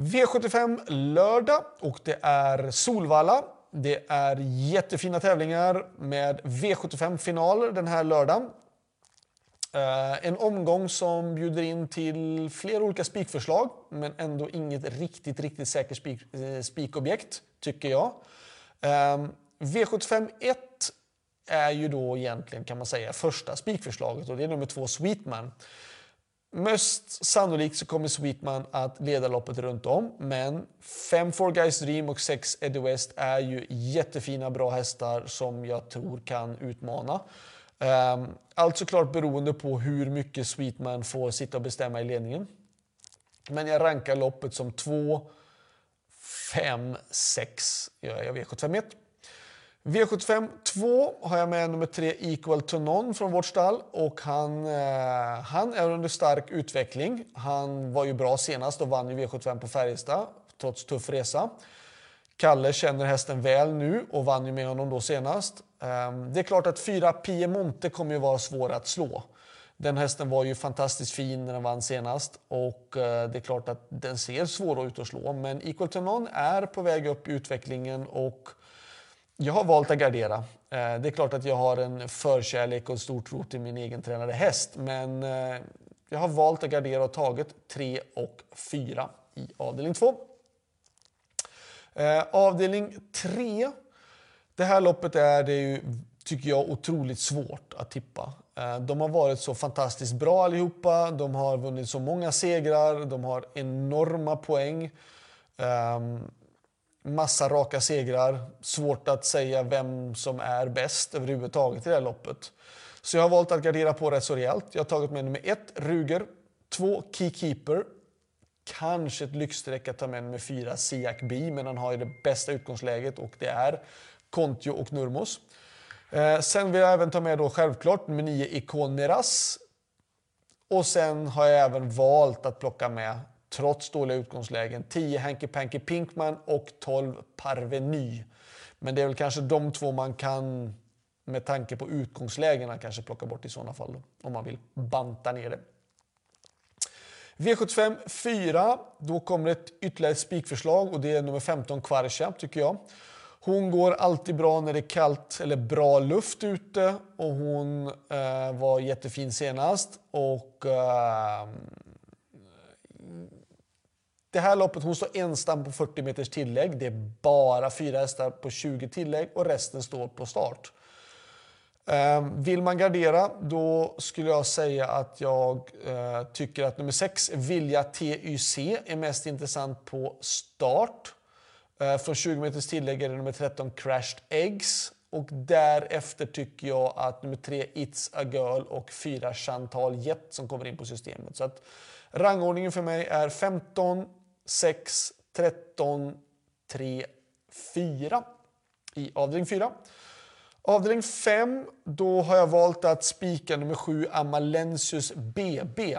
V75 lördag och det är Solvalla. Det är jättefina tävlingar med V75-finaler den här lördagen. Eh, en omgång som bjuder in till flera olika spikförslag men ändå inget riktigt, riktigt säkert spik, eh, spikobjekt, tycker jag. Ehm, V75 1 är ju då egentligen kan man säga första spikförslaget och det är nummer två Sweetman. Mest sannolikt så kommer Sweetman att leda loppet runt om, men 5 Four Guys Dream och 6 Eddie West är ju jättefina, bra hästar som jag tror kan utmana. Um, allt såklart beroende på hur mycket Sweetman får sitta och bestämma i ledningen. Men jag rankar loppet som 2, 5, 6 gör jag V751. V75 2 har jag med nummer 3 Equal to None från vårt stall och han, eh, han är under stark utveckling. Han var ju bra senast och vann ju V75 på Färjestad trots tuff resa. Kalle känner hästen väl nu och vann ju med honom då senast. Eh, det är klart att 4 Piemonte kommer ju vara svår att slå. Den hästen var ju fantastiskt fin när den vann senast och eh, det är klart att den ser svår ut att slå. Men Equal to None är på väg upp i utvecklingen och jag har valt att gardera. Eh, det är klart att jag har en förkärlek och stor tro till min egen tränade häst, men eh, jag har valt att gardera och tagit 3 och 4 i avdelning 2. Eh, avdelning 3. Det här loppet är det ju, tycker jag, otroligt svårt att tippa. De har varit så fantastiskt bra allihopa. De har vunnit så många segrar. De har enorma poäng. Ehm, massa raka segrar. Svårt att säga vem som är bäst överhuvudtaget i det här loppet. Så jag har valt att gardera på rätt så rejält. Jag har tagit med nummer ett, Ruger. Två, Keykeeper. Kanske ett lyxstreck att ta med nummer fyra, Siak B, men han har ju det bästa utgångsläget och det är Kontio och Nurmos. Eh, sen vill jag även ta med då självklart nummer nio, Ikon Och sen har jag även valt att plocka med trots dåliga utgångslägen. 10 Hanky Panky Pinkman och 12 Parveny. Men det är väl kanske de två man kan med tanke på utgångslägena kanske plocka bort i sådana fall då, om man vill banta ner det. V75 4, då kommer ett ytterligare spikförslag och det är nummer 15 Kvarcha tycker jag. Hon går alltid bra när det är kallt eller bra luft ute och hon eh, var jättefin senast. Och eh, det här loppet, hon står ensam på 40 meters tillägg. Det är bara fyra hästar på 20 tillägg och resten står på start. Ehm, vill man gardera, då skulle jag säga att jag eh, tycker att nummer 6, Vilja TYC, är mest intressant på start. Eh, från 20 meters tillägg är det nummer 13, Crashed Eggs. Och därefter tycker jag att nummer 3, It's a Girl och 4, Chantal Jet som kommer in på systemet. Så att rangordningen för mig är 15, 6, 13, 3, 4 i avdelning 4. Avdelning 5, då har jag valt att spika nummer 7 Amalensius BB.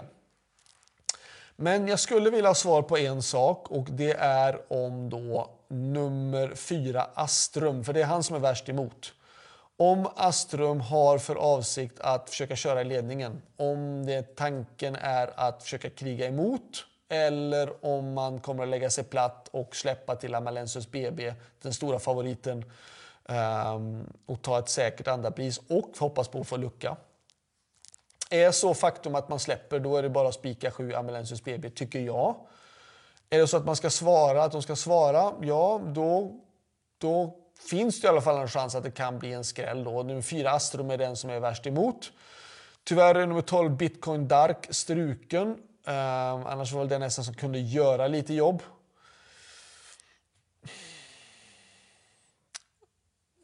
Men jag skulle vilja ha svar på en sak och det är om då nummer 4 Astrum, för det är han som är värst emot. Om Astrum har för avsikt att försöka köra i ledningen, om det tanken är att försöka kriga emot eller om man kommer att lägga sig platt och släppa till Amalensius BB, den stora favoriten, ehm, och ta ett säkert andra pris och hoppas på att få lucka. Är så faktum att man släpper, då är det bara att spika 7 Amalensius BB, tycker jag. Är det så att man ska svara, att de ska svara, ja, då, då finns det i alla fall en chans att det kan bli en skräll. Då. Nummer 4 Astrum är den som är värst emot. Tyvärr är nummer 12 Bitcoin Dark struken. Um, annars var det nästan som kunde göra lite jobb.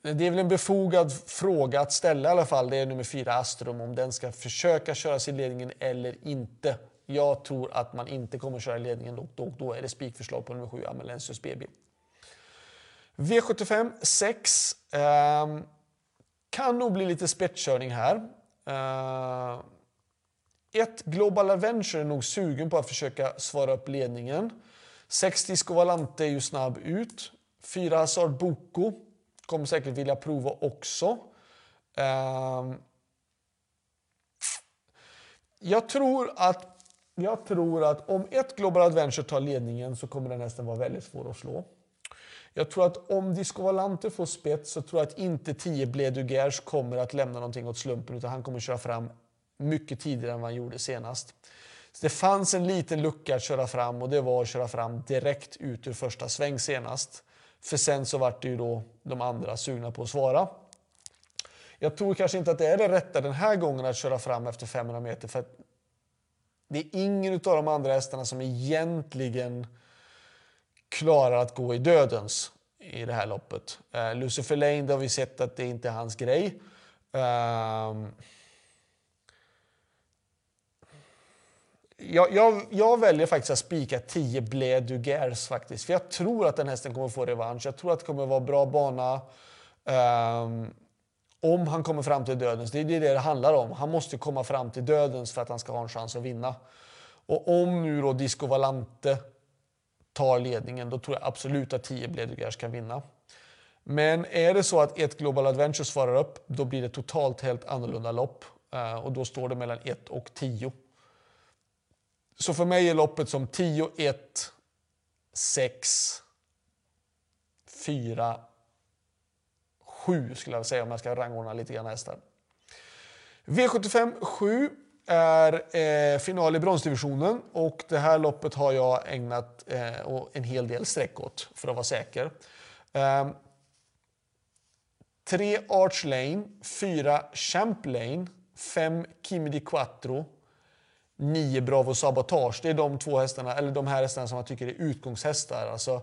Det är väl en befogad fråga att ställa i alla fall. Det är nummer fyra Astrum, om den ska försöka köra sig i ledningen eller inte. Jag tror att man inte kommer köra i ledningen då, då, då är det spikförslag på nummer sju Amalensius BB. V75 6. Um, ehm, kan nog bli lite spetskörning här. Uh, ett, Global Adventure är nog sugen på att försöka svara upp ledningen. 6 Disco Valante är ju snabb ut. 4 Hazard Boko kommer säkert vilja prova också. Ehm. Jag tror att jag tror att om ett Global Adventure tar ledningen så kommer den hästen vara väldigt svår att slå. Jag tror att om Disco Valante får spets så tror jag att inte 10 Bledugers kommer att lämna någonting åt slumpen utan han kommer köra fram mycket tidigare än vad han gjorde senast. Så det fanns en liten lucka att köra fram och det var att köra fram direkt ut ur första sväng senast. För sen så vart det ju då de andra sugna på att svara. Jag tror kanske inte att det är det rätta den här gången att köra fram efter 500 meter för det är ingen av de andra hästarna som egentligen klarar att gå i dödens i det här loppet. Uh, Lucifer Lane, där har vi sett att det inte är hans grej. Uh, jag, jag, jag, väljer faktiskt att spika 10 Blé Dugers faktiskt. För jag tror att den hästen kommer få revansch. Jag tror att det kommer vara bra bana. Um, om han kommer fram till dödens. Det är det det handlar om. Han måste komma fram till dödens för att han ska ha en chans att vinna. Och om nu då Disco Valante tar ledningen, då tror jag absolut att 10 Blé Dugers kan vinna. Men är det så att ett Global Adventure svarar upp, då blir det totalt helt annorlunda lopp. Uh, och då står det mellan 1 och 10. Så för mig är loppet som 10, 1, 6, 4, 7 skulle jag säga om jag ska rangordna lite grann hästar. V75 7 är eh, final i bronsdivisionen och det här loppet har jag ägnat eh, en hel del streck åt för att vara säker. Eh, 3 Arch Lane, 4 Champ Lane, 5 Kimi di Quattro, 9 Bravo Sabotage. Det är de två hästarna, eller de här hästarna som jag tycker är utgångshästar. Alltså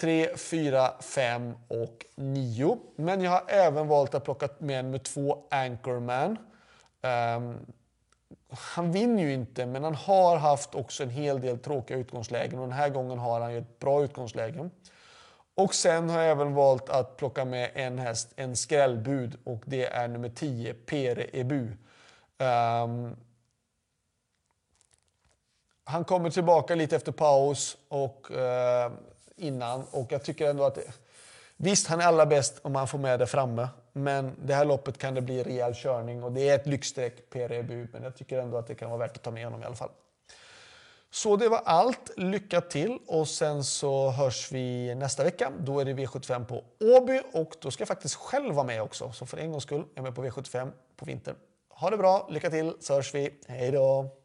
3, 4, 5 och 9. Men jag har även valt att plocka med nummer 2 Anchorman. Um, han vinner ju inte, men han har haft också en hel del tråkiga utgångslägen och den här gången har han ju ett bra utgångsläge. Och sen har jag även valt att plocka med en häst, en skrällbud och det är nummer 10, Pere Ebu. Um, han kommer tillbaka lite efter paus och eh, innan och jag tycker ändå att det, Visst, han är allra bäst om han får med det framme. Men det här loppet kan det bli rejäl körning och det är ett lyxstreck PREBU. Men jag tycker ändå att det kan vara värt att ta med honom i alla fall. Så det var allt. Lycka till och sen så hörs vi nästa vecka. Då är det V75 på Åby och då ska jag faktiskt själv vara med också. Så för en gångs skull är jag med på V75 på vintern. Ha det bra, lycka till så hörs vi. Hej då!